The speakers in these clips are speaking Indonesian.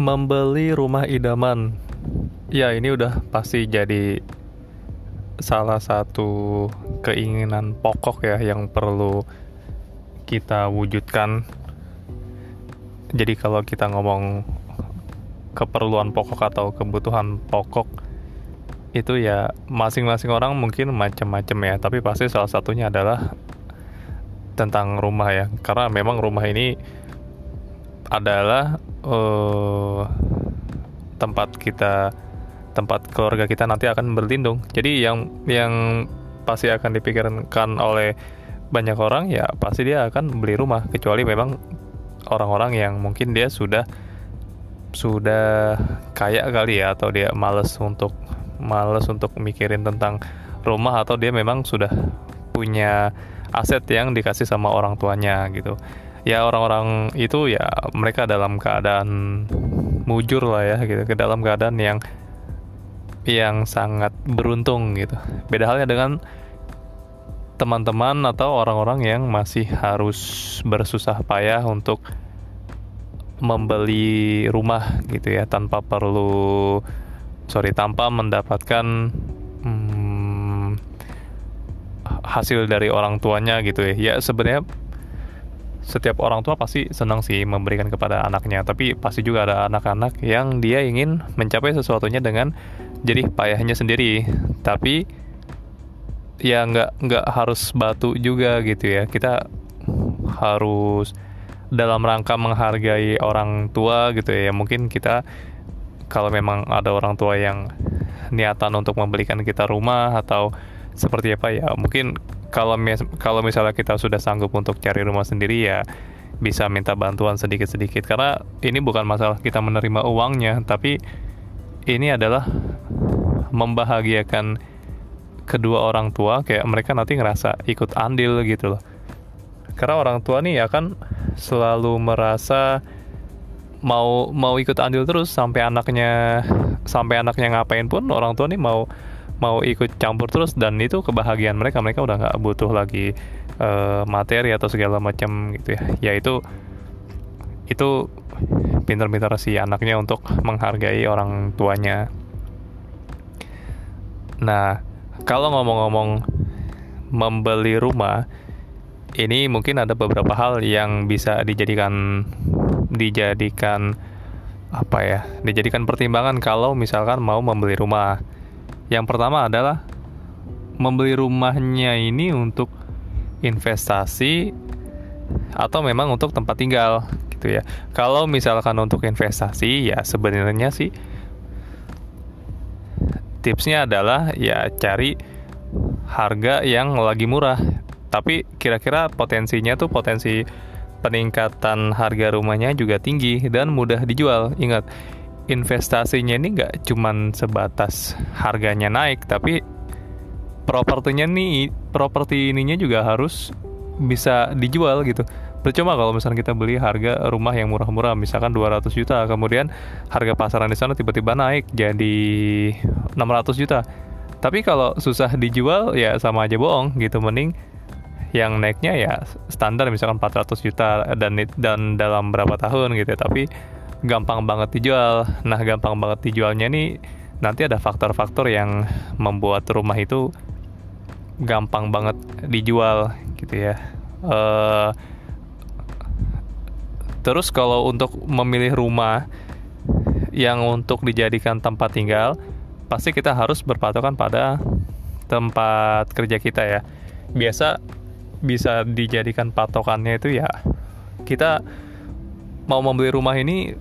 Membeli rumah idaman. Ya, ini udah pasti jadi salah satu keinginan pokok ya yang perlu kita wujudkan. Jadi kalau kita ngomong keperluan pokok atau kebutuhan pokok itu ya masing-masing orang mungkin macam-macam ya, tapi pasti salah satunya adalah tentang rumah ya. Karena memang rumah ini adalah uh, tempat kita tempat keluarga kita nanti akan berlindung. Jadi yang yang pasti akan dipikirkan oleh banyak orang ya pasti dia akan beli rumah kecuali memang orang-orang yang mungkin dia sudah sudah kaya kali ya atau dia males untuk males untuk mikirin tentang rumah atau dia memang sudah punya aset yang dikasih sama orang tuanya gitu ya orang-orang itu ya mereka dalam keadaan mujur lah ya gitu. Ke dalam keadaan yang yang sangat beruntung gitu. Beda halnya dengan teman-teman atau orang-orang yang masih harus bersusah payah untuk membeli rumah gitu ya tanpa perlu sorry tanpa mendapatkan hmm, hasil dari orang tuanya gitu ya. Ya sebenarnya setiap orang tua pasti senang sih memberikan kepada anaknya. Tapi pasti juga ada anak-anak yang dia ingin mencapai sesuatunya dengan jadi payahnya sendiri. Tapi ya nggak nggak harus batu juga gitu ya. Kita harus dalam rangka menghargai orang tua gitu ya. Mungkin kita kalau memang ada orang tua yang niatan untuk membelikan kita rumah atau seperti apa ya mungkin kalau kalau misalnya kita sudah sanggup untuk cari rumah sendiri ya bisa minta bantuan sedikit-sedikit. Karena ini bukan masalah kita menerima uangnya tapi ini adalah membahagiakan kedua orang tua. Kayak mereka nanti ngerasa ikut andil gitu loh. Karena orang tua nih akan selalu merasa mau mau ikut andil terus sampai anaknya sampai anaknya ngapain pun orang tua nih mau mau ikut campur terus dan itu kebahagiaan mereka. Mereka udah nggak butuh lagi uh, materi atau segala macam gitu ya. Ya itu pintar-pintar si anaknya untuk menghargai orang tuanya. Nah kalau ngomong-ngomong membeli rumah ini mungkin ada beberapa hal yang bisa dijadikan dijadikan apa ya dijadikan pertimbangan kalau misalkan mau membeli rumah yang pertama adalah membeli rumahnya ini untuk investasi atau memang untuk tempat tinggal gitu ya. Kalau misalkan untuk investasi ya sebenarnya sih tipsnya adalah ya cari harga yang lagi murah. Tapi kira-kira potensinya tuh potensi peningkatan harga rumahnya juga tinggi dan mudah dijual. Ingat, investasinya ini nggak cuman sebatas harganya naik tapi propertinya nih properti ininya juga harus bisa dijual gitu. Percuma kalau misalnya kita beli harga rumah yang murah-murah misalkan 200 juta kemudian harga pasaran di sana tiba-tiba naik jadi 600 juta. Tapi kalau susah dijual ya sama aja bohong gitu. Mending yang naiknya ya standar misalkan 400 juta dan dan dalam berapa tahun gitu ya. tapi gampang banget dijual. Nah, gampang banget dijualnya nih nanti ada faktor-faktor yang membuat rumah itu gampang banget dijual gitu ya. Uh, terus kalau untuk memilih rumah yang untuk dijadikan tempat tinggal, pasti kita harus berpatokan pada tempat kerja kita ya. Biasa bisa dijadikan patokannya itu ya kita mau membeli rumah ini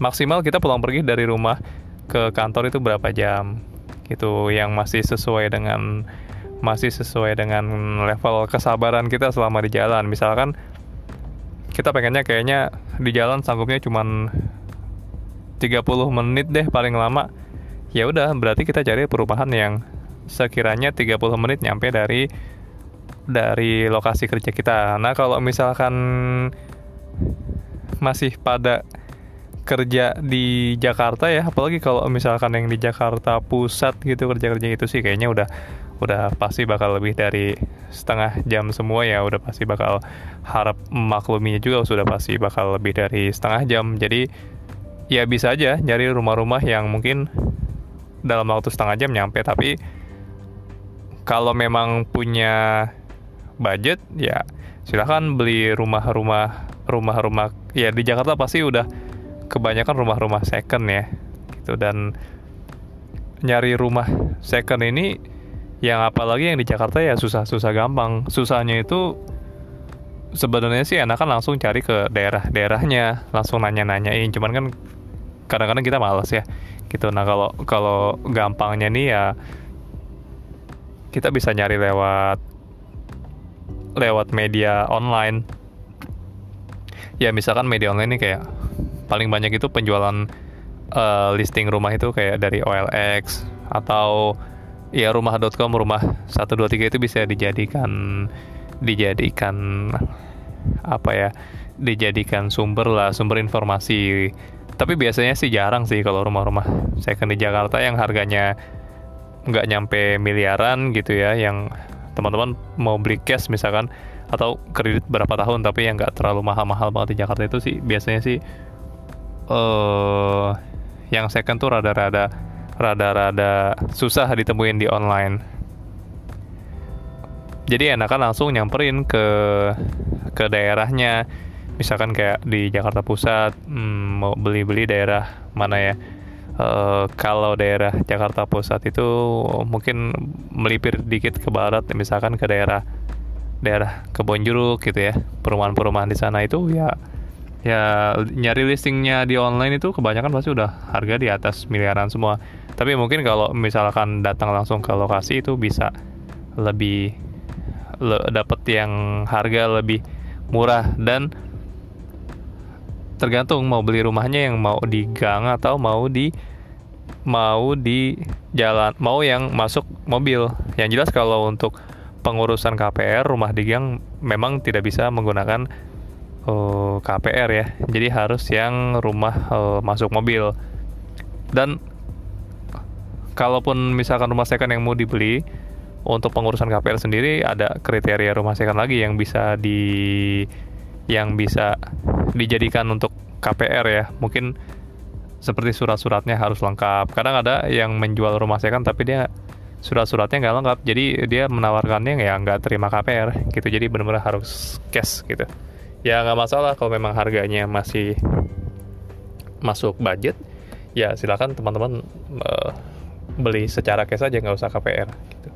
maksimal kita pulang pergi dari rumah ke kantor itu berapa jam? Gitu yang masih sesuai dengan masih sesuai dengan level kesabaran kita selama di jalan. Misalkan kita pengennya kayaknya di jalan sanggupnya cuman 30 menit deh paling lama. Ya udah berarti kita cari perumahan yang sekiranya 30 menit nyampe dari dari lokasi kerja kita. Nah kalau misalkan masih pada kerja di Jakarta ya? Apalagi kalau misalkan yang di Jakarta pusat gitu kerja-kerja itu sih kayaknya udah udah pasti bakal lebih dari setengah jam semua ya. Udah pasti bakal harap makluminya juga sudah pasti bakal lebih dari setengah jam. Jadi ya bisa aja nyari rumah-rumah yang mungkin dalam waktu setengah jam nyampe. Tapi kalau memang punya budget ya silahkan beli rumah-rumah rumah-rumah ya di Jakarta pasti udah kebanyakan rumah-rumah second ya gitu. Dan nyari rumah second ini yang apalagi yang di Jakarta ya susah-susah gampang. Susahnya itu sebenarnya sih enakan langsung cari ke daerah-daerahnya langsung nanya-nanyain. Cuman kan kadang-kadang kita males ya gitu. Nah kalau kalau gampangnya nih ya kita bisa nyari lewat lewat media online ya misalkan media online ini kayak paling banyak itu penjualan uh, listing rumah itu kayak dari OLX atau ya rumah.com rumah 123 itu bisa dijadikan dijadikan apa ya dijadikan sumber lah sumber informasi. Tapi biasanya sih jarang sih kalau rumah-rumah. Second di Jakarta yang harganya nggak nyampe miliaran gitu ya yang teman-teman mau beli cash misalkan atau kredit berapa tahun tapi yang nggak terlalu mahal-mahal banget di Jakarta itu sih biasanya sih uh, yang second tuh rada-rada rada-rada susah ditemuin di online. Jadi enakan langsung nyamperin ke ke daerahnya. Misalkan kayak di Jakarta Pusat hmm, mau beli-beli daerah mana ya. Uh, kalau daerah Jakarta Pusat itu mungkin melipir dikit ke barat misalkan ke daerah daerah Kebonjeruk gitu ya. Perumahan-perumahan di sana itu ya ya nyari listingnya di online itu kebanyakan pasti udah harga di atas miliaran semua. Tapi mungkin kalau misalkan datang langsung ke lokasi itu bisa lebih le, dapat yang harga lebih murah dan tergantung mau beli rumahnya yang mau di gang atau mau di mau di jalan mau yang masuk mobil. Yang jelas kalau untuk pengurusan KPR rumah di gang memang tidak bisa menggunakan uh, eh, KPR ya. Jadi harus yang rumah uh, masuk mobil. Dan kalaupun misalkan rumah second yang mau dibeli untuk pengurusan KPR sendiri ada kriteria rumah second lagi yang bisa di yang bisa dijadikan untuk KPR ya. Mungkin seperti surat-suratnya harus lengkap. Kadang ada yang menjual rumah second tapi dia surat-suratnya nggak lengkap. Jadi dia menawarkannya ya nggak terima KPR gitu. Jadi benar-benar harus cash gitu. Ya nggak masalah kalau memang harganya masih masuk budget. Ya silakan teman-teman uh, beli secara cash aja nggak usah KPR gitu.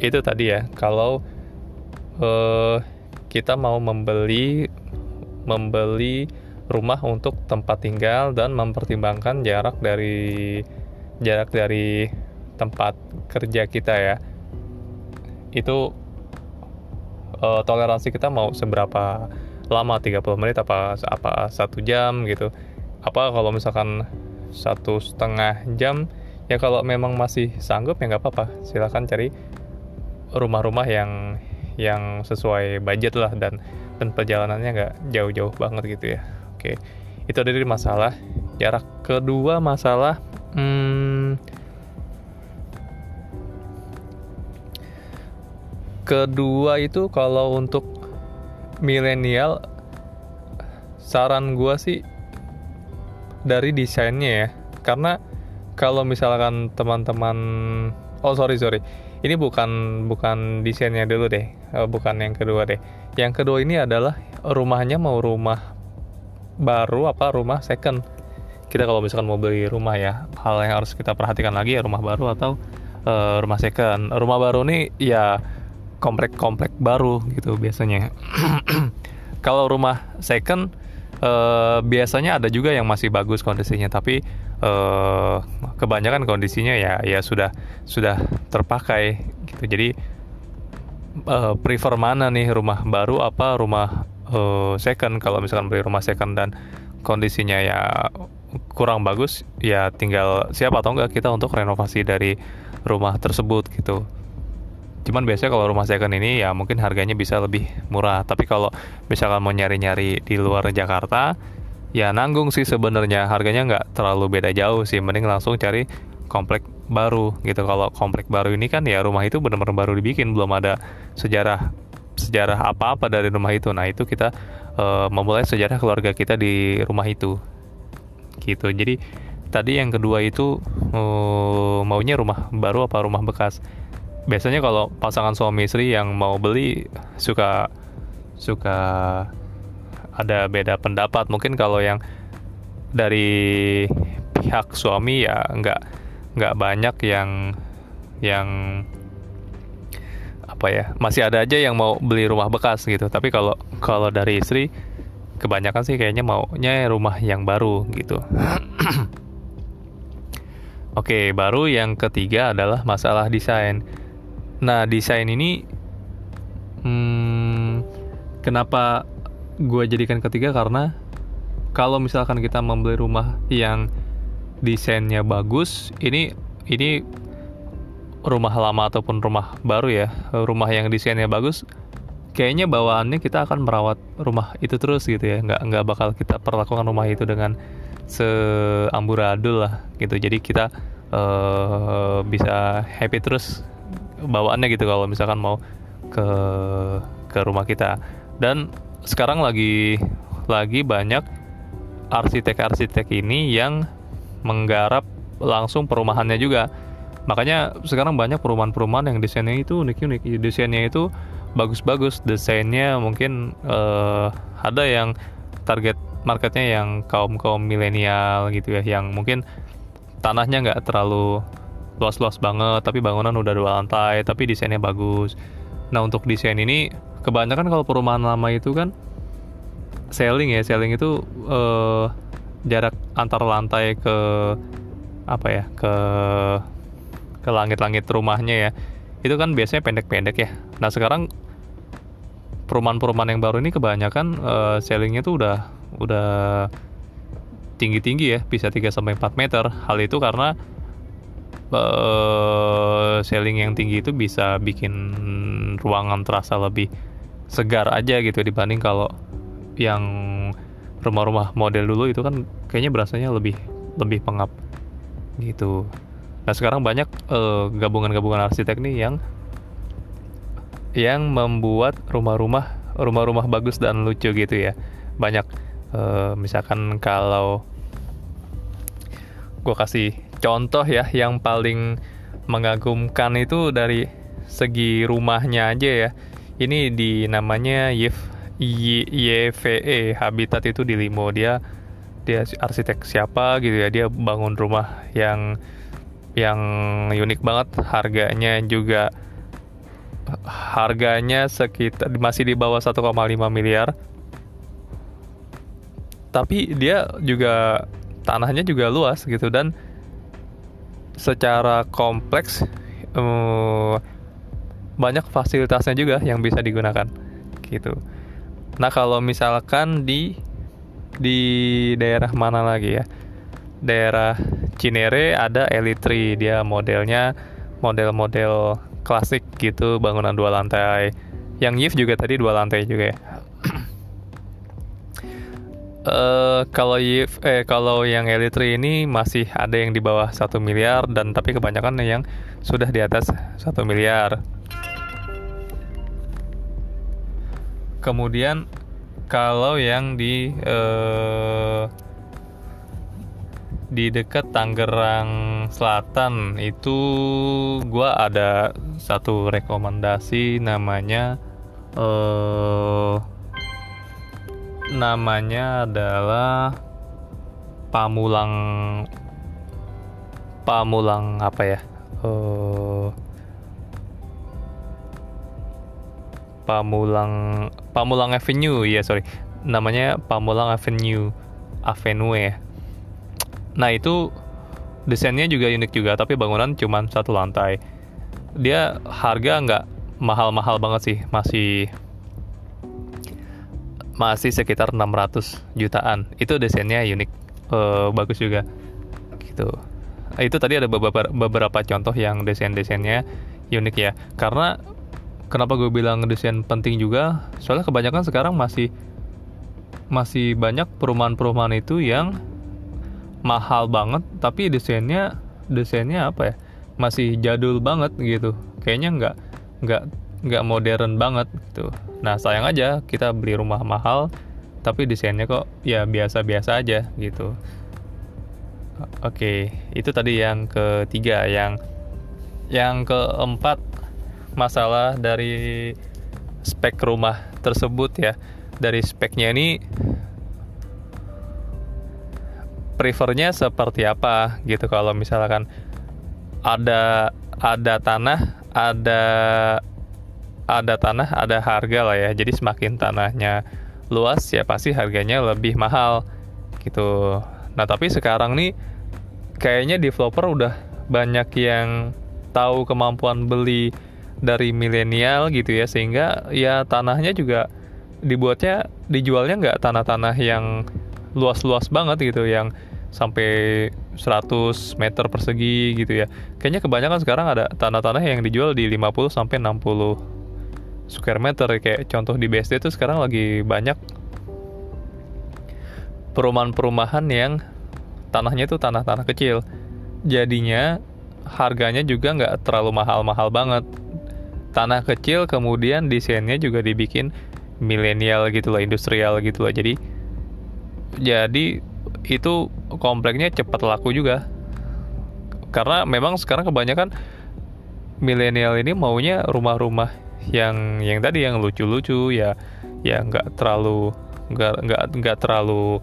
Itu tadi ya. Kalau uh, kita mau membeli membeli rumah untuk tempat tinggal dan mempertimbangkan jarak dari jarak dari tempat kerja kita ya itu uh, toleransi kita mau seberapa lama? 30 menit apa apa satu jam gitu? Apa kalau misalkan satu setengah jam ya kalau memang masih sanggup ya nggak apa-apa. Silahkan cari rumah-rumah yang yang sesuai budget lah dan dan perjalanannya nggak jauh-jauh banget gitu ya. Oke itu dari masalah. Jarak kedua masalah hmm, kedua itu kalau untuk milenial saran gua sih dari desainnya ya. Karena kalau misalkan teman-teman oh sorry sorry. Ini bukan bukan desainnya dulu deh. Uh, bukan yang kedua deh. Yang kedua ini adalah rumahnya mau rumah baru apa rumah second kita kalau misalkan mau beli rumah ya hal yang harus kita perhatikan lagi ya rumah baru atau uh, rumah second. Rumah baru ini ya komplek-komplek baru gitu biasanya. Kalau rumah second uh, biasanya ada juga yang masih bagus kondisinya tapi uh, kebanyakan kondisinya ya ya sudah sudah terpakai gitu. Jadi uh, prefer mana nih rumah baru apa rumah uh, second? Kalau misalkan beli rumah second dan kondisinya ya kurang bagus ya tinggal siapa atau enggak kita untuk renovasi dari rumah tersebut gitu. Cuman biasanya kalau rumah second ini ya mungkin harganya bisa lebih murah. Tapi kalau misalkan mau nyari-nyari di luar Jakarta ya nanggung sih sebenarnya. Harganya nggak terlalu beda jauh sih. Mending langsung cari komplek baru gitu. Kalau komplek baru ini kan ya rumah itu benar-benar baru dibikin. Belum ada sejarah sejarah apa-apa dari rumah itu. Nah itu kita uh, memulai sejarah keluarga kita di rumah itu gitu. Jadi tadi yang kedua itu uh, maunya rumah baru apa rumah bekas? Biasanya kalau pasangan suami istri yang mau beli suka suka ada beda pendapat. Mungkin kalau yang dari pihak suami ya nggak nggak banyak yang yang apa ya masih ada aja yang mau beli rumah bekas gitu. Tapi kalau kalau dari istri kebanyakan sih kayaknya maunya rumah yang baru gitu Oke, baru yang ketiga adalah masalah desain. Nah, desain ini, hmm, kenapa gue jadikan ketiga karena kalau misalkan kita membeli rumah yang desainnya bagus, ini ini rumah lama ataupun rumah baru ya, rumah yang desainnya bagus, kayaknya bawaannya kita akan merawat rumah itu terus gitu ya, nggak nggak bakal kita perlakukan rumah itu dengan seamburadul lah gitu. Jadi kita uh, bisa happy terus bawaannya gitu kalau misalkan mau ke ke rumah kita. Dan sekarang lagi lagi banyak arsitek-arsitek ini yang menggarap langsung perumahannya juga. Makanya sekarang banyak perumahan-perumahan yang desainnya itu unik-unik. Desainnya itu bagus-bagus. Desainnya mungkin uh, ada yang target marketnya yang kaum-kaum milenial gitu ya. Yang mungkin tanahnya nggak terlalu luas-luas banget, tapi bangunan udah dua lantai, tapi desainnya bagus. Nah untuk desain ini kebanyakan kalau perumahan lama itu kan selling ya, selling itu uh, jarak antar lantai ke apa ya ke ke langit-langit rumahnya ya itu kan biasanya pendek-pendek ya nah sekarang perumahan-perumahan yang baru ini kebanyakan uh, sellingnya tuh udah udah tinggi-tinggi ya bisa 3 sampai 4 meter hal itu karena uh, selling yang tinggi itu bisa bikin ruangan terasa lebih segar aja gitu dibanding kalau yang rumah-rumah model dulu itu kan kayaknya berasanya lebih lebih pengap gitu. Nah sekarang banyak uh, gabungan-gabungan arsitek nih yang yang membuat rumah-rumah rumah-rumah bagus dan lucu gitu ya. Banyak uh, misalkan kalau gue kasih contoh ya yang paling mengagumkan itu dari segi rumahnya aja ya. Ini di namanya Yves YVE Habitat itu di Limo dia dia arsitek siapa gitu ya dia bangun rumah yang yang unik banget harganya juga harganya sekitar masih di bawah 1,5 miliar tapi dia juga tanahnya juga luas gitu dan secara kompleks um, banyak fasilitasnya juga yang bisa digunakan gitu Nah kalau misalkan di di daerah mana lagi ya? Daerah Cinere ada Elitri, dia modelnya model-model klasik gitu, bangunan dua lantai. Yang Yif juga tadi dua lantai juga ya. uh, kalau Yif, eh kalau yang Elitri ini masih ada yang di bawah satu miliar dan tapi kebanyakan yang sudah di atas satu miliar. kemudian kalau yang di uh, di dekat Tangerang Selatan itu gue ada satu rekomendasi namanya uh, namanya adalah Pamulang Pamulang apa ya? Uh, Pamulang Pamulang Avenue ya sorry. Namanya Pamulang Avenue Avenue. ya nah itu desainnya juga unik juga tapi bangunan cuma satu lantai. Dia harga nggak mahal-mahal banget sih masih masih sekitar 600 jutaan. Itu desainnya unik uh, bagus juga. Gitu. Itu tadi ada beberapa beberapa contoh yang desain-desainnya unik ya. Karena kenapa gue bilang desain penting juga? Soalnya kebanyakan sekarang masih masih banyak perumahan-perumahan itu yang mahal banget tapi desainnya desainnya apa ya masih jadul banget gitu. Kayaknya nggak nggak nggak modern banget gitu. Nah sayang aja kita beli rumah mahal tapi desainnya kok ya biasa-biasa aja gitu. Oke itu tadi yang ketiga. Yang yang keempat masalah dari spek rumah tersebut ya. Dari speknya ini prefernya seperti apa gitu. Kalau misalkan ada ada tanah ada ada tanah ada harga lah ya. Jadi semakin tanahnya luas ya pasti harganya lebih mahal gitu. Nah tapi sekarang nih kayaknya developer udah banyak yang tahu kemampuan beli dari milenial gitu ya. Sehingga ya tanahnya juga dibuatnya dijualnya nggak tanah-tanah yang luas-luas banget gitu yang sampai 100 meter persegi gitu ya. Kayaknya kebanyakan sekarang ada tanah-tanah yang dijual di 50 sampai 60 square meter kayak contoh di BSD itu sekarang lagi banyak perumahan-perumahan yang tanahnya itu tanah-tanah kecil. Jadinya harganya juga nggak terlalu mahal-mahal banget. Tanah kecil kemudian desainnya juga dibikin milenial gitu loh, industrial gitu loh. Jadi jadi itu kompleknya cepat laku juga. Karena memang sekarang kebanyakan milenial ini maunya rumah-rumah yang yang tadi yang lucu-lucu ya ya nggak terlalu nggak nggak terlalu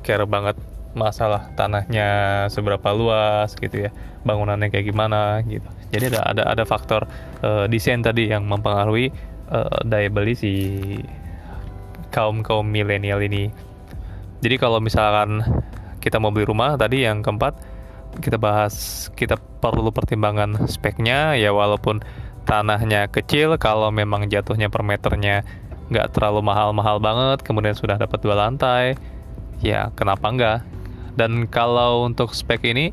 care banget masalah tanahnya seberapa luas gitu ya bangunannya kayak gimana gitu jadi ada ada ada faktor uh, desain tadi yang mempengaruhi uh, daya beli si kaum kaum milenial ini jadi kalau misalkan kita mau beli rumah tadi yang keempat kita bahas kita perlu pertimbangan speknya. Ya walaupun tanahnya kecil kalau memang jatuhnya per meternya nggak terlalu mahal-mahal banget kemudian sudah dapat dua lantai ya kenapa enggak dan kalau untuk spek ini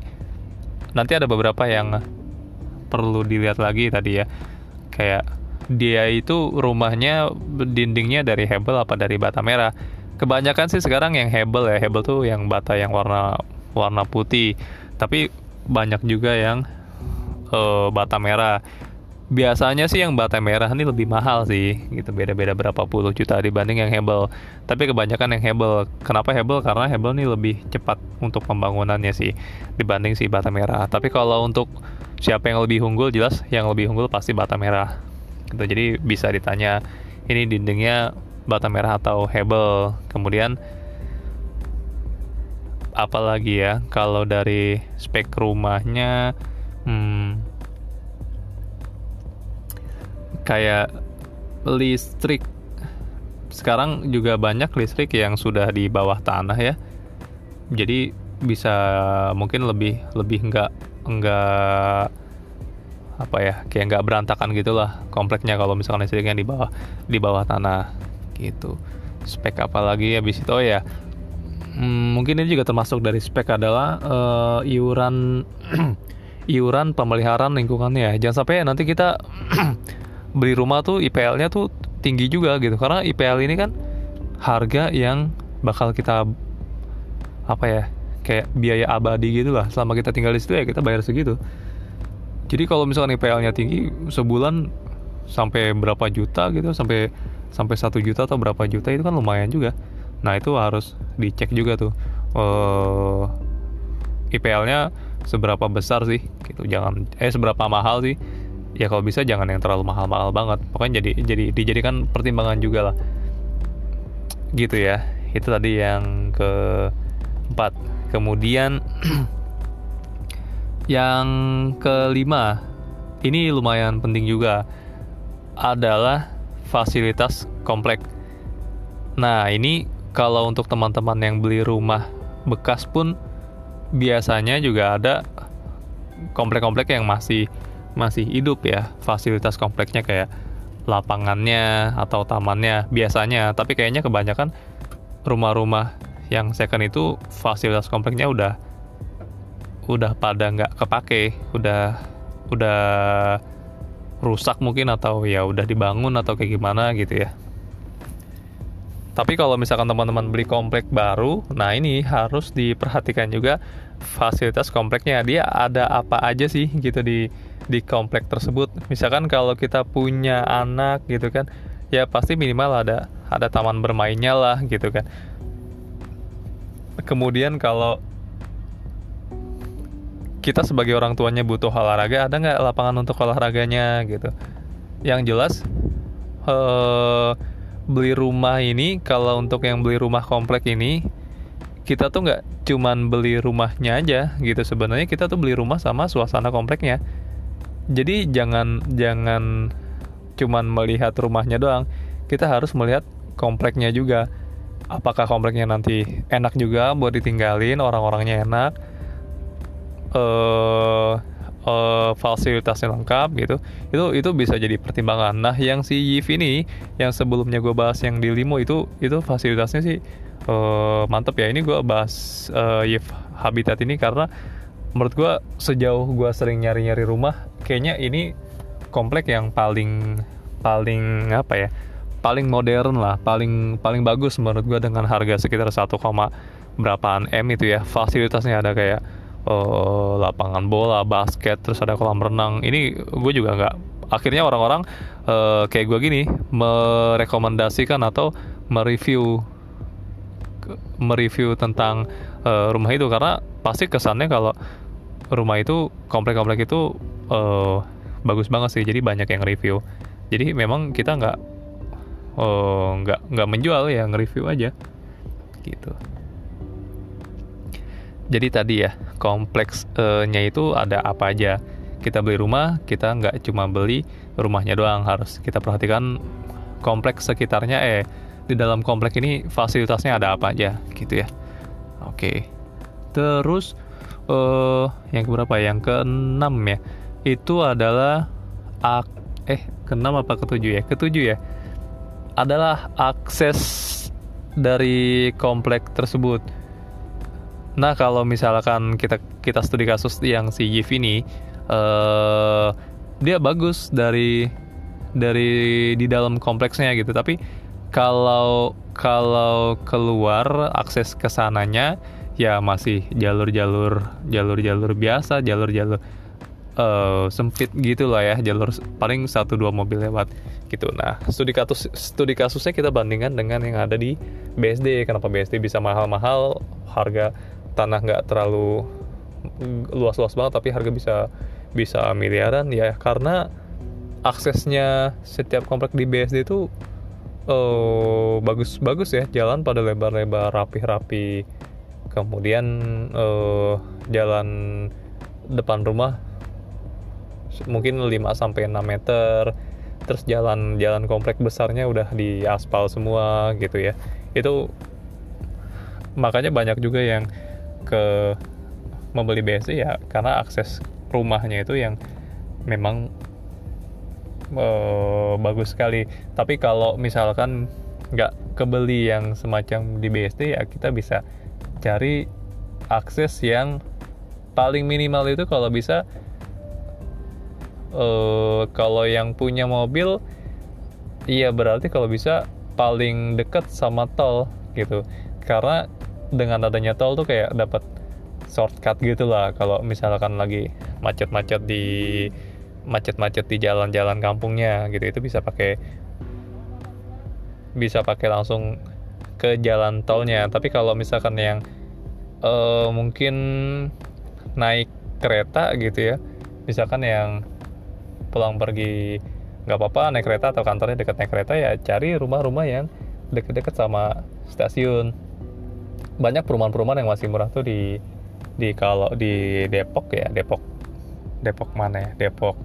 nanti ada beberapa yang perlu dilihat lagi tadi ya. Kayak dia itu rumahnya dindingnya dari hebel apa dari bata merah kebanyakan sih sekarang yang hebel ya. Hebel tuh yang bata yang warna warna putih. Tapi banyak juga yang uh, bata merah. Biasanya sih yang bata merah ini lebih mahal sih gitu. Beda-beda berapa puluh juta dibanding yang hebel. Tapi kebanyakan yang hebel. Kenapa hebel? Karena hebel ini lebih cepat untuk pembangunannya sih dibanding si bata merah. Tapi kalau untuk siapa yang lebih unggul jelas yang lebih unggul pasti bata merah gitu. Jadi bisa ditanya ini dindingnya bata merah atau hebel. Kemudian apalagi ya kalau dari spek rumahnya hmm, kayak listrik. Sekarang juga banyak listrik yang sudah di bawah tanah ya. Jadi bisa mungkin lebih lebih enggak enggak apa ya kayak nggak berantakan gitulah kompleknya kalau misalkan listriknya di bawah di bawah tanah gitu. Spek apa lagi ya bis itu? Oh ya. Hmm, mungkin ini juga termasuk dari spek adalah uh, iuran iuran pemeliharaan lingkungannya jangan sampai nanti kita beli rumah tuh IPL-nya tuh tinggi juga gitu. Karena IPL ini kan harga yang bakal kita apa ya kayak biaya abadi gitu lah selama kita tinggal di situ ya kita bayar segitu. Jadi kalau misalkan IPL-nya tinggi sebulan sampai berapa juta gitu sampai sampai satu juta atau berapa juta itu kan lumayan juga. Nah itu harus dicek juga tuh uh, eh, IPL-nya seberapa besar sih gitu. Jangan eh seberapa mahal sih. Ya kalau bisa jangan yang terlalu mahal-mahal banget. Pokoknya jadi jadi dijadikan pertimbangan juga lah. Gitu ya. Itu tadi yang keempat. Kemudian yang kelima ini lumayan penting juga adalah fasilitas komplek. Nah ini kalau untuk teman-teman yang beli rumah bekas pun biasanya juga ada komplek-komplek yang masih masih hidup ya. Fasilitas kompleksnya kayak lapangannya atau tamannya biasanya. Tapi kayaknya kebanyakan rumah-rumah yang second itu fasilitas kompleksnya udah udah pada nggak kepake udah udah rusak mungkin atau ya udah dibangun atau kayak gimana gitu ya tapi kalau misalkan teman-teman beli komplek baru, nah ini harus diperhatikan juga fasilitas kompleknya. Dia ada apa aja sih gitu di di komplek tersebut. Misalkan kalau kita punya anak gitu kan, ya pasti minimal ada ada taman bermainnya lah gitu kan kemudian kalau kita sebagai orang tuanya butuh olahraga ada nggak lapangan untuk olahraganya gitu? Yang jelas uh, beli rumah ini kalau untuk yang beli rumah komplek ini kita tuh nggak cuman beli rumahnya aja gitu. Sebenarnya kita tuh beli rumah sama suasana kompleknya. Jadi jangan jangan cuman melihat rumahnya doang kita harus melihat kompleknya juga. Apakah kompleknya nanti enak juga buat ditinggalin orang-orangnya enak uh, uh, fasilitasnya lengkap gitu itu itu bisa jadi pertimbangan nah yang si Yif ini yang sebelumnya gue bahas yang di Limo itu itu fasilitasnya sih uh, mantep ya ini gue bahas uh, Yif Habitat ini karena menurut gue sejauh gue sering nyari-nyari rumah kayaknya ini komplek yang paling paling apa ya paling modern lah, paling paling bagus menurut gue dengan harga sekitar 1, berapaan m itu ya. Fasilitasnya ada kayak uh, lapangan bola, basket, terus ada kolam renang. Ini gue juga nggak. Akhirnya orang-orang uh, kayak gue gini merekomendasikan atau mereview mereview tentang uh, rumah itu karena pasti kesannya kalau rumah itu komplek-komplek itu uh, bagus banget sih jadi banyak yang review jadi memang kita nggak nggak nggak menjual ya nge-review aja gitu jadi tadi ya kompleksnya itu ada apa aja? Kita beli rumah kita nggak cuma beli rumahnya doang harus kita perhatikan kompleks sekitarnya. Eh di dalam kompleks ini fasilitasnya ada apa aja? Gitu ya. Oke. Terus uh, yang berapa yang keenam ya. Itu adalah eh keenam apa ketujuh ya? Ketujuh ya. Adalah akses dari komplek tersebut. Nah, kalau misalkan kita kita studi kasus yang si Yif ini, uh, dia bagus dari dari di dalam kompleksnya gitu. Tapi kalau kalau keluar akses ke sananya ya masih jalur-jalur jalur-jalur biasa, jalur-jalur uh, sempit gitu lah ya, jalur paling satu dua mobil lewat gitu. Nah, studi kasus studi kasusnya kita bandingkan dengan yang ada di BSD. Kenapa BSD bisa mahal-mahal, harga tanah nggak terlalu luas-luas banget, tapi harga bisa bisa miliaran ya karena aksesnya setiap komplek di BSD itu bagus-bagus uh, ya, jalan pada lebar-lebar, rapi-rapi. Kemudian uh, jalan depan rumah mungkin 5 sampai 6 meter terus jalan jalan komplek besarnya udah di aspal semua gitu ya itu makanya banyak juga yang ke membeli BSD ya karena akses rumahnya itu yang memang uh, bagus sekali. Tapi kalau misalkan nggak kebeli yang semacam di BSD ya kita bisa cari akses yang paling minimal itu kalau bisa uh, kalau yang punya mobil iya berarti kalau bisa paling dekat sama tol gitu. Karena dengan adanya tol tuh kayak dapat shortcut gitu lah. Kalau misalkan lagi macet-macet di macet-macet di jalan-jalan kampungnya gitu itu bisa pakai bisa pakai langsung ke jalan tolnya. Tapi kalau misalkan yang uh, mungkin naik kereta gitu ya misalkan yang pulang pergi nggak apa-apa naik kereta atau kantornya dekat naik kereta ya cari rumah-rumah yang deket-deket sama stasiun banyak perumahan-perumahan yang masih murah tuh di di kalau di Depok ya Depok Depok mana ya? Depok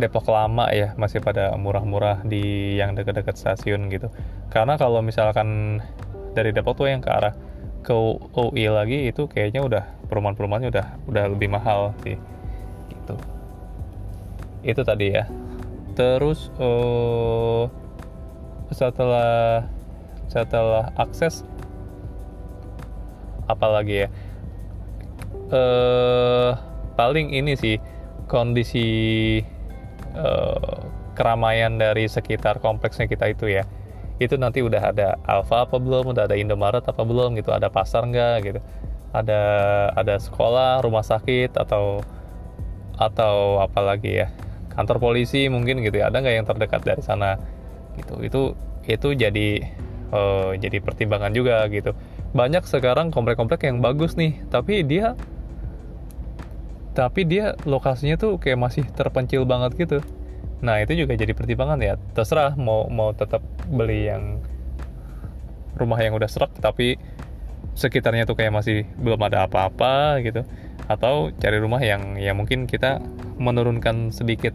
Depok lama ya masih pada murah-murah di yang dekat-dekat stasiun gitu. Karena kalau misalkan dari Depok tuh yang ke arah ke UI lagi itu kayaknya udah perumahan-perumahannya udah udah lebih mahal sih gitu. Itu tadi ya. Terus uh, setelah setelah akses apalagi ya. Uh, paling ini sih kondisi uh, keramaian dari sekitar kompleksnya kita itu ya. Itu nanti udah ada Alfa apa belum udah ada Indomaret apa belum gitu ada pasar nggak gitu. Ada ada sekolah rumah sakit atau atau apalagi ya kantor polisi mungkin gitu ya. Ada nggak yang terdekat dari sana gitu? Itu itu jadi uh, jadi pertimbangan juga gitu banyak sekarang komplek-komplek yang bagus nih tapi dia tapi dia lokasinya tuh kayak masih terpencil banget gitu. Nah itu juga jadi pertimbangan ya. Terserah mau mau tetap beli yang rumah yang udah serak tapi sekitarnya tuh kayak masih belum ada apa-apa gitu. Atau cari rumah yang ya mungkin kita menurunkan sedikit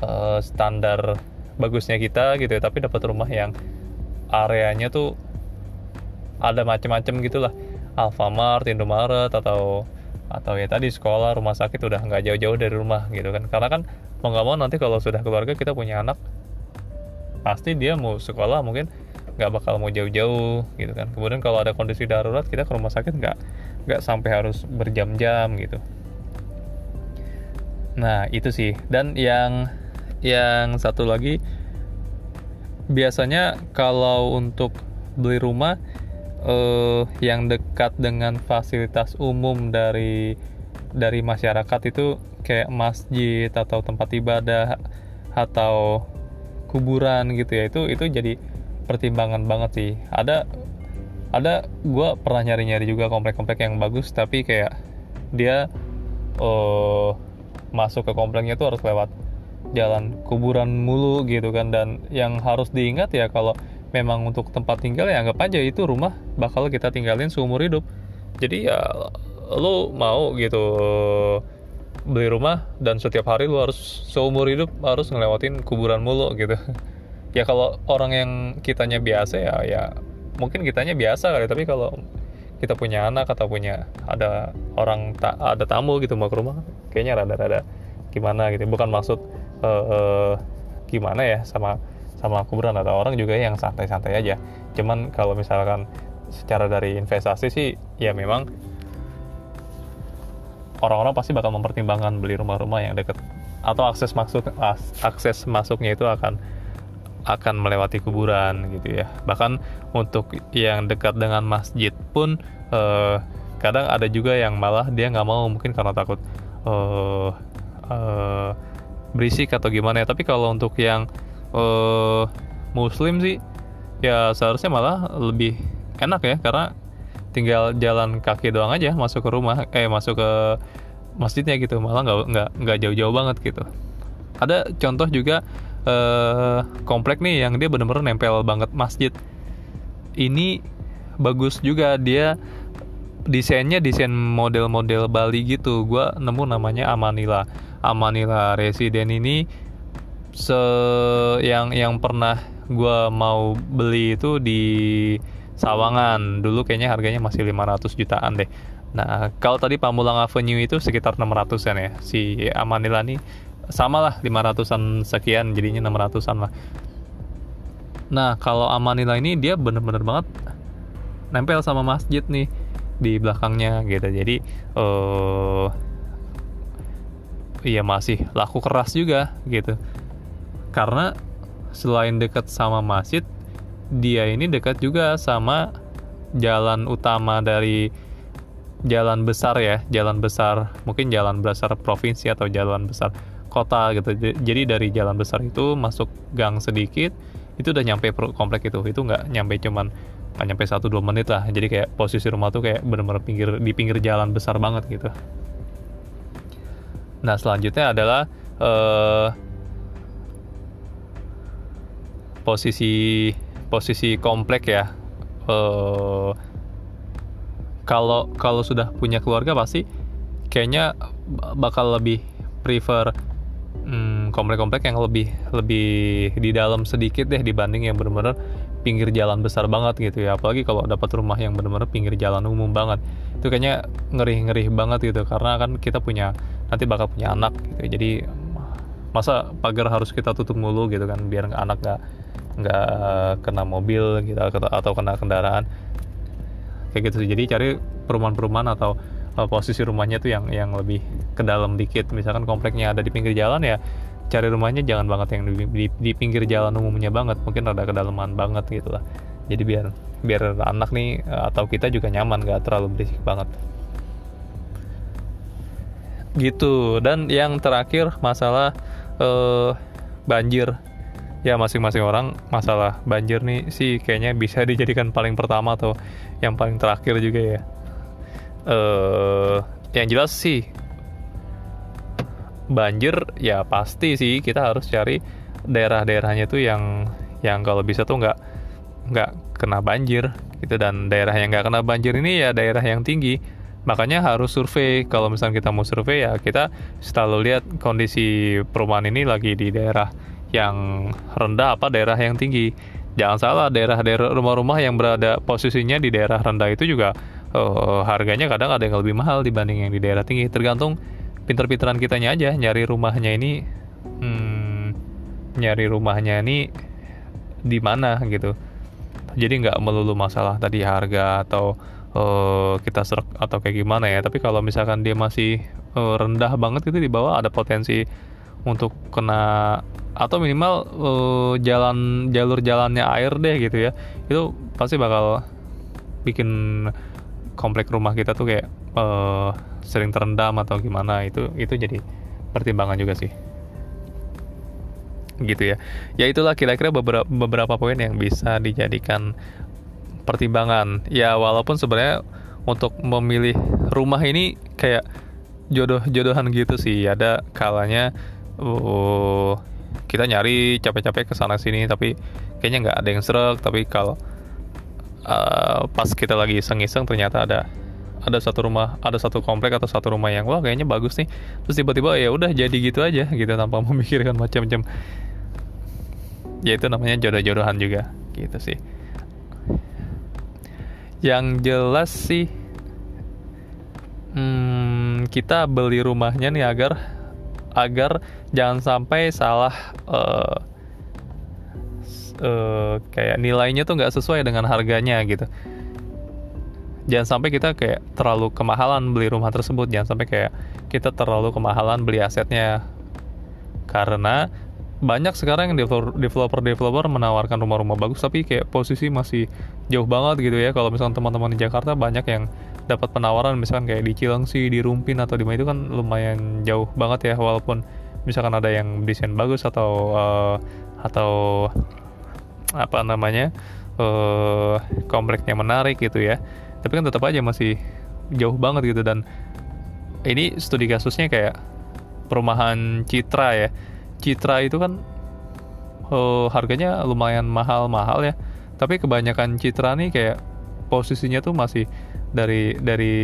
uh, standar bagusnya kita gitu ya tapi dapat rumah yang areanya tuh ada macam-macam gitulah. Alfamart, Indomaret atau atau ya tadi sekolah, rumah sakit udah nggak jauh-jauh dari rumah gitu kan. Karena kan mau nggak mau nanti kalau sudah keluarga kita punya anak pasti dia mau sekolah mungkin nggak bakal mau jauh-jauh gitu kan. Kemudian kalau ada kondisi darurat kita ke rumah sakit nggak nggak sampai harus berjam-jam gitu. Nah itu sih. Dan yang yang satu lagi biasanya kalau untuk beli rumah uh, yang dekat dengan fasilitas umum dari dari masyarakat itu kayak masjid atau tempat ibadah atau kuburan gitu ya. Itu itu jadi pertimbangan banget sih. Ada ada gue pernah nyari nyari juga komplek-komplek yang bagus tapi kayak dia uh, masuk ke kompleknya tuh harus lewat jalan kuburan mulu gitu kan. Dan yang harus diingat ya kalau memang untuk tempat tinggal ya anggap aja itu rumah bakal kita tinggalin seumur hidup. Jadi ya lo mau gitu beli rumah dan setiap hari lo harus seumur hidup harus ngelewatin kuburan mulu gitu. Ya kalau orang yang kitanya biasa ya ya mungkin kitanya biasa kali tapi kalau kita punya anak atau punya ada orang tak ada tamu gitu mau ke rumah kayaknya rada-rada gimana gitu. Bukan maksud uh, uh, gimana ya sama sama kuburan atau orang juga yang santai-santai aja. Cuman kalau misalkan secara dari investasi sih ya memang orang-orang pasti bakal mempertimbangkan beli rumah-rumah yang dekat atau akses masuk akses masuknya itu akan akan melewati kuburan gitu ya. Bahkan untuk yang dekat dengan masjid pun eh, kadang ada juga yang malah dia nggak mau mungkin karena takut eh, eh, berisik atau gimana ya. Tapi kalau untuk yang uh, muslim sih ya seharusnya malah lebih enak ya karena tinggal jalan kaki doang aja masuk ke rumah eh masuk ke masjidnya gitu malah nggak nggak nggak jauh-jauh banget gitu. Ada contoh juga eh, komplek nih yang dia bener-bener nempel banget masjid. Ini bagus juga dia desainnya desain model-model Bali gitu. Gue nemu namanya Amanila. Amanila Resident ini se yang yang pernah gue mau beli itu di Sawangan. Dulu kayaknya harganya masih 500 jutaan deh. Nah kalau tadi Pamulang Avenue itu sekitar 600an ya. Si Amanila nih sama lah 500an sekian jadinya 600an lah. Nah kalau Amanila ini dia bener-bener banget nempel sama masjid nih di belakangnya gitu. Jadi uh, iya masih laku keras juga gitu karena selain dekat sama masjid dia ini dekat juga sama jalan utama dari jalan besar ya jalan besar mungkin jalan besar provinsi atau jalan besar kota gitu. Jadi dari jalan besar itu masuk gang sedikit itu udah nyampe komplek itu. Itu nggak nyampe cuman nggak nyampe satu dua menit lah. Jadi kayak posisi rumah tuh kayak bener-bener pinggir di pinggir jalan besar banget gitu. Nah selanjutnya adalah uh, posisi posisi komplek ya. Uh, kalau kalau sudah punya keluarga pasti kayaknya bakal lebih prefer hmm, komplek-komplek yang lebih lebih di dalam sedikit deh dibanding yang benar-benar pinggir jalan besar banget gitu ya. Apalagi kalau dapat rumah yang benar-benar pinggir jalan umum banget. Itu kayaknya ngeri-ngeri banget gitu karena kan kita punya nanti bakal punya anak gitu. Jadi masa pagar harus kita tutup mulu gitu kan biar anak nggak nggak kena mobil gitu atau kena kendaraan. Kayak gitu jadi cari perumahan-perumahan atau uh, posisi rumahnya tuh yang yang lebih ke dalam dikit. Misalkan kompleknya ada di pinggir jalan ya cari rumahnya jangan banget yang di, di, di pinggir jalan umumnya banget. Mungkin ada kedalaman banget gitu lah. Jadi biar biar anak nih uh, atau kita juga nyaman gak terlalu berisik banget. Gitu. Dan yang terakhir masalah uh, banjir ya masing-masing orang masalah banjir nih sih kayaknya bisa dijadikan paling pertama atau yang paling terakhir juga ya. Eh yang jelas sih banjir ya pasti sih kita harus cari daerah-daerahnya tuh yang yang kalau bisa tuh nggak nggak kena banjir gitu. Dan daerah yang nggak kena banjir ini ya daerah yang tinggi. Makanya harus survei. Kalau misalnya kita mau survei ya kita selalu lihat kondisi perumahan ini lagi di daerah yang rendah apa daerah yang tinggi. Jangan salah daerah-daerah rumah-rumah yang berada posisinya di daerah rendah itu juga uh, harganya kadang ada yang lebih mahal dibanding yang di daerah tinggi. Tergantung pinter-pinteran kitanya aja nyari rumahnya ini hmm, nyari rumahnya ini di mana gitu. Jadi nggak melulu masalah tadi harga atau uh, kita serak atau kayak gimana ya. Tapi kalau misalkan dia masih uh, rendah banget gitu di bawah ada potensi untuk kena atau minimal uh, jalan jalur jalannya air deh gitu ya. Itu pasti bakal bikin komplek rumah kita tuh kayak uh, sering terendam atau gimana. Itu itu jadi pertimbangan juga sih. Gitu ya. Ya itulah kira-kira beberapa beberapa poin yang bisa dijadikan pertimbangan. Ya walaupun sebenarnya untuk memilih rumah ini kayak jodoh-jodohan gitu sih. Ada kalanya uh, kita nyari capek-capek ke sana sini tapi kayaknya nggak ada yang serak tapi kalau uh, pas kita lagi iseng-iseng ternyata ada ada satu rumah ada satu komplek atau satu rumah yang wah kayaknya bagus nih. Terus tiba-tiba ya udah jadi gitu aja gitu tanpa memikirkan macam-macam. Ya itu namanya jodoh-jodohan juga gitu sih. Yang jelas sih hmm, kita beli rumahnya nih agar agar jangan sampai salah uh, uh, kayak nilainya tuh nggak sesuai dengan harganya gitu. Jangan sampai kita kayak terlalu kemahalan beli rumah tersebut. Jangan sampai kayak kita terlalu kemahalan beli asetnya. Karena banyak sekarang yang developer developer menawarkan rumah-rumah bagus tapi kayak posisi masih jauh banget gitu ya. Kalau misalnya teman-teman di Jakarta banyak yang dapat penawaran misalkan kayak di Cilengsi di Rumpin atau di mana itu kan lumayan jauh banget ya walaupun misalkan ada yang desain bagus atau uh, atau apa namanya uh, kompleknya menarik gitu ya. Tapi kan tetap aja masih jauh banget gitu dan ini studi kasusnya kayak perumahan Citra ya. Citra itu kan uh, harganya lumayan mahal-mahal ya. Tapi kebanyakan Citra nih kayak posisinya tuh masih dari dari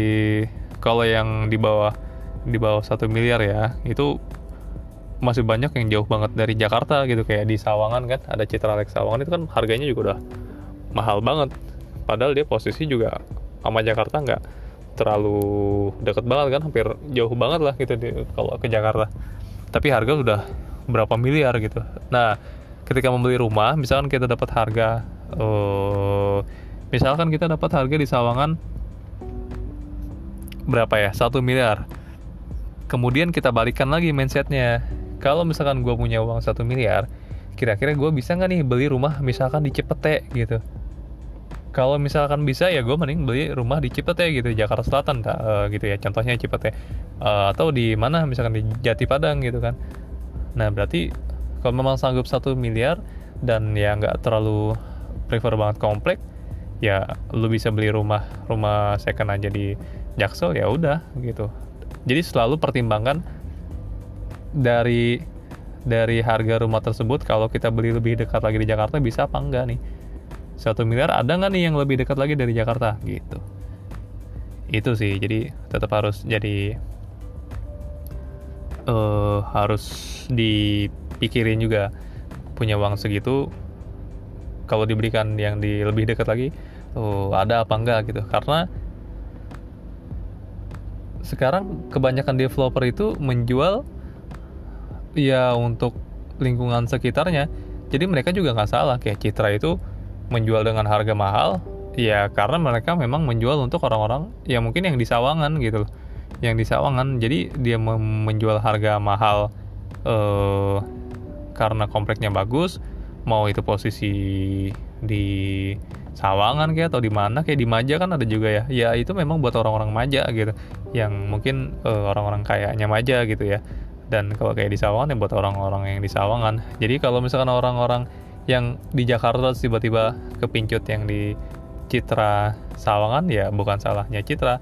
kalau yang di bawah di bawah satu miliar ya itu masih banyak yang jauh banget dari Jakarta gitu. Kayak di Sawangan kan ada Citra Lex Sawangan itu kan harganya juga udah mahal banget. Padahal dia posisi juga sama Jakarta nggak terlalu deket banget kan hampir jauh banget lah gitu di, kalau ke Jakarta. Tapi harga sudah berapa miliar gitu. Nah ketika membeli rumah misalkan kita dapat harga uh, misalkan kita dapat harga di Sawangan berapa ya? Satu miliar. Kemudian kita balikan lagi mindsetnya kalau misalkan gue punya uang satu miliar kira-kira gue bisa nggak nih beli rumah misalkan di Cepete gitu? Kalau misalkan bisa ya gue mending beli rumah di Cipete gitu Jakarta Selatan uh, gitu ya contohnya Cipete. Uh, atau di mana misalkan di Jati Padang gitu kan. Nah berarti kalau memang sanggup satu miliar dan ya nggak terlalu prefer banget komplek ya lu bisa beli rumah rumah second aja di Jaksel ya udah gitu. Jadi selalu pertimbangkan dari dari harga rumah tersebut kalau kita beli lebih dekat lagi di Jakarta bisa apa enggak nih? Satu miliar ada nggak nih yang lebih dekat lagi dari Jakarta? Gitu. Itu sih jadi tetap harus jadi uh, harus dipikirin juga. Punya uang segitu kalau diberikan yang di lebih dekat lagi uh, ada apa enggak gitu. Karena sekarang kebanyakan developer itu menjual ya untuk lingkungan sekitarnya. Jadi mereka juga nggak salah. Kayak Citra itu menjual dengan harga mahal. Ya karena mereka memang menjual untuk orang-orang ya mungkin yang di Sawangan gitu yang di Sawangan. Jadi dia menjual harga mahal eh, karena kompleknya bagus mau itu posisi di Sawangan kayak atau di mana kayak di Maja kan ada juga ya. Ya itu memang buat orang-orang Maja gitu yang mungkin eh, orang-orang kayaknya Maja gitu ya. Dan kalau kayak di Sawangan ya buat orang-orang yang di Sawangan. Jadi kalau misalkan orang-orang yang di Jakarta tiba-tiba kepincut yang di Citra Sawangan ya bukan salahnya Citra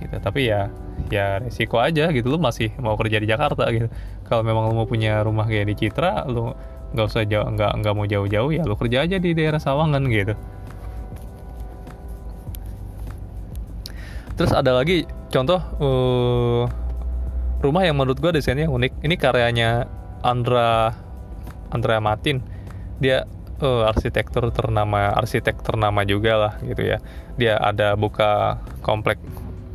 gitu. Tapi ya ya resiko aja gitu lu masih mau kerja di Jakarta gitu. Kalau memang lu mau punya rumah kayak di Citra lu nggak usah jauh nggak nggak mau jauh-jauh ya lu kerja aja di daerah Sawangan gitu terus ada lagi contoh uh, rumah yang menurut gue desainnya unik. Ini karyanya Andra Andrea Martin. Dia uh, arsitektur ternama arsitek ternama juga lah gitu ya. Dia ada buka komplek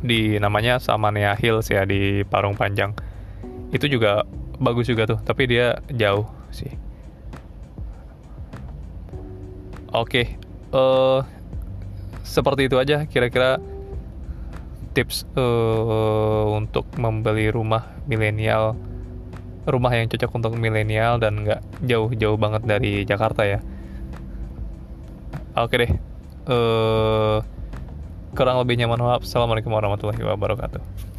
di namanya Samania Hills ya di Parung Panjang. Itu juga bagus juga tuh tapi dia jauh sih. Oke okay. uh, seperti itu aja kira-kira tips uh, untuk membeli rumah milenial rumah yang cocok untuk milenial dan nggak jauh-jauh banget dari Jakarta ya. Oke deh uh, kurang lebihnya mohon maaf assalamualaikum warahmatullahi wabarakatuh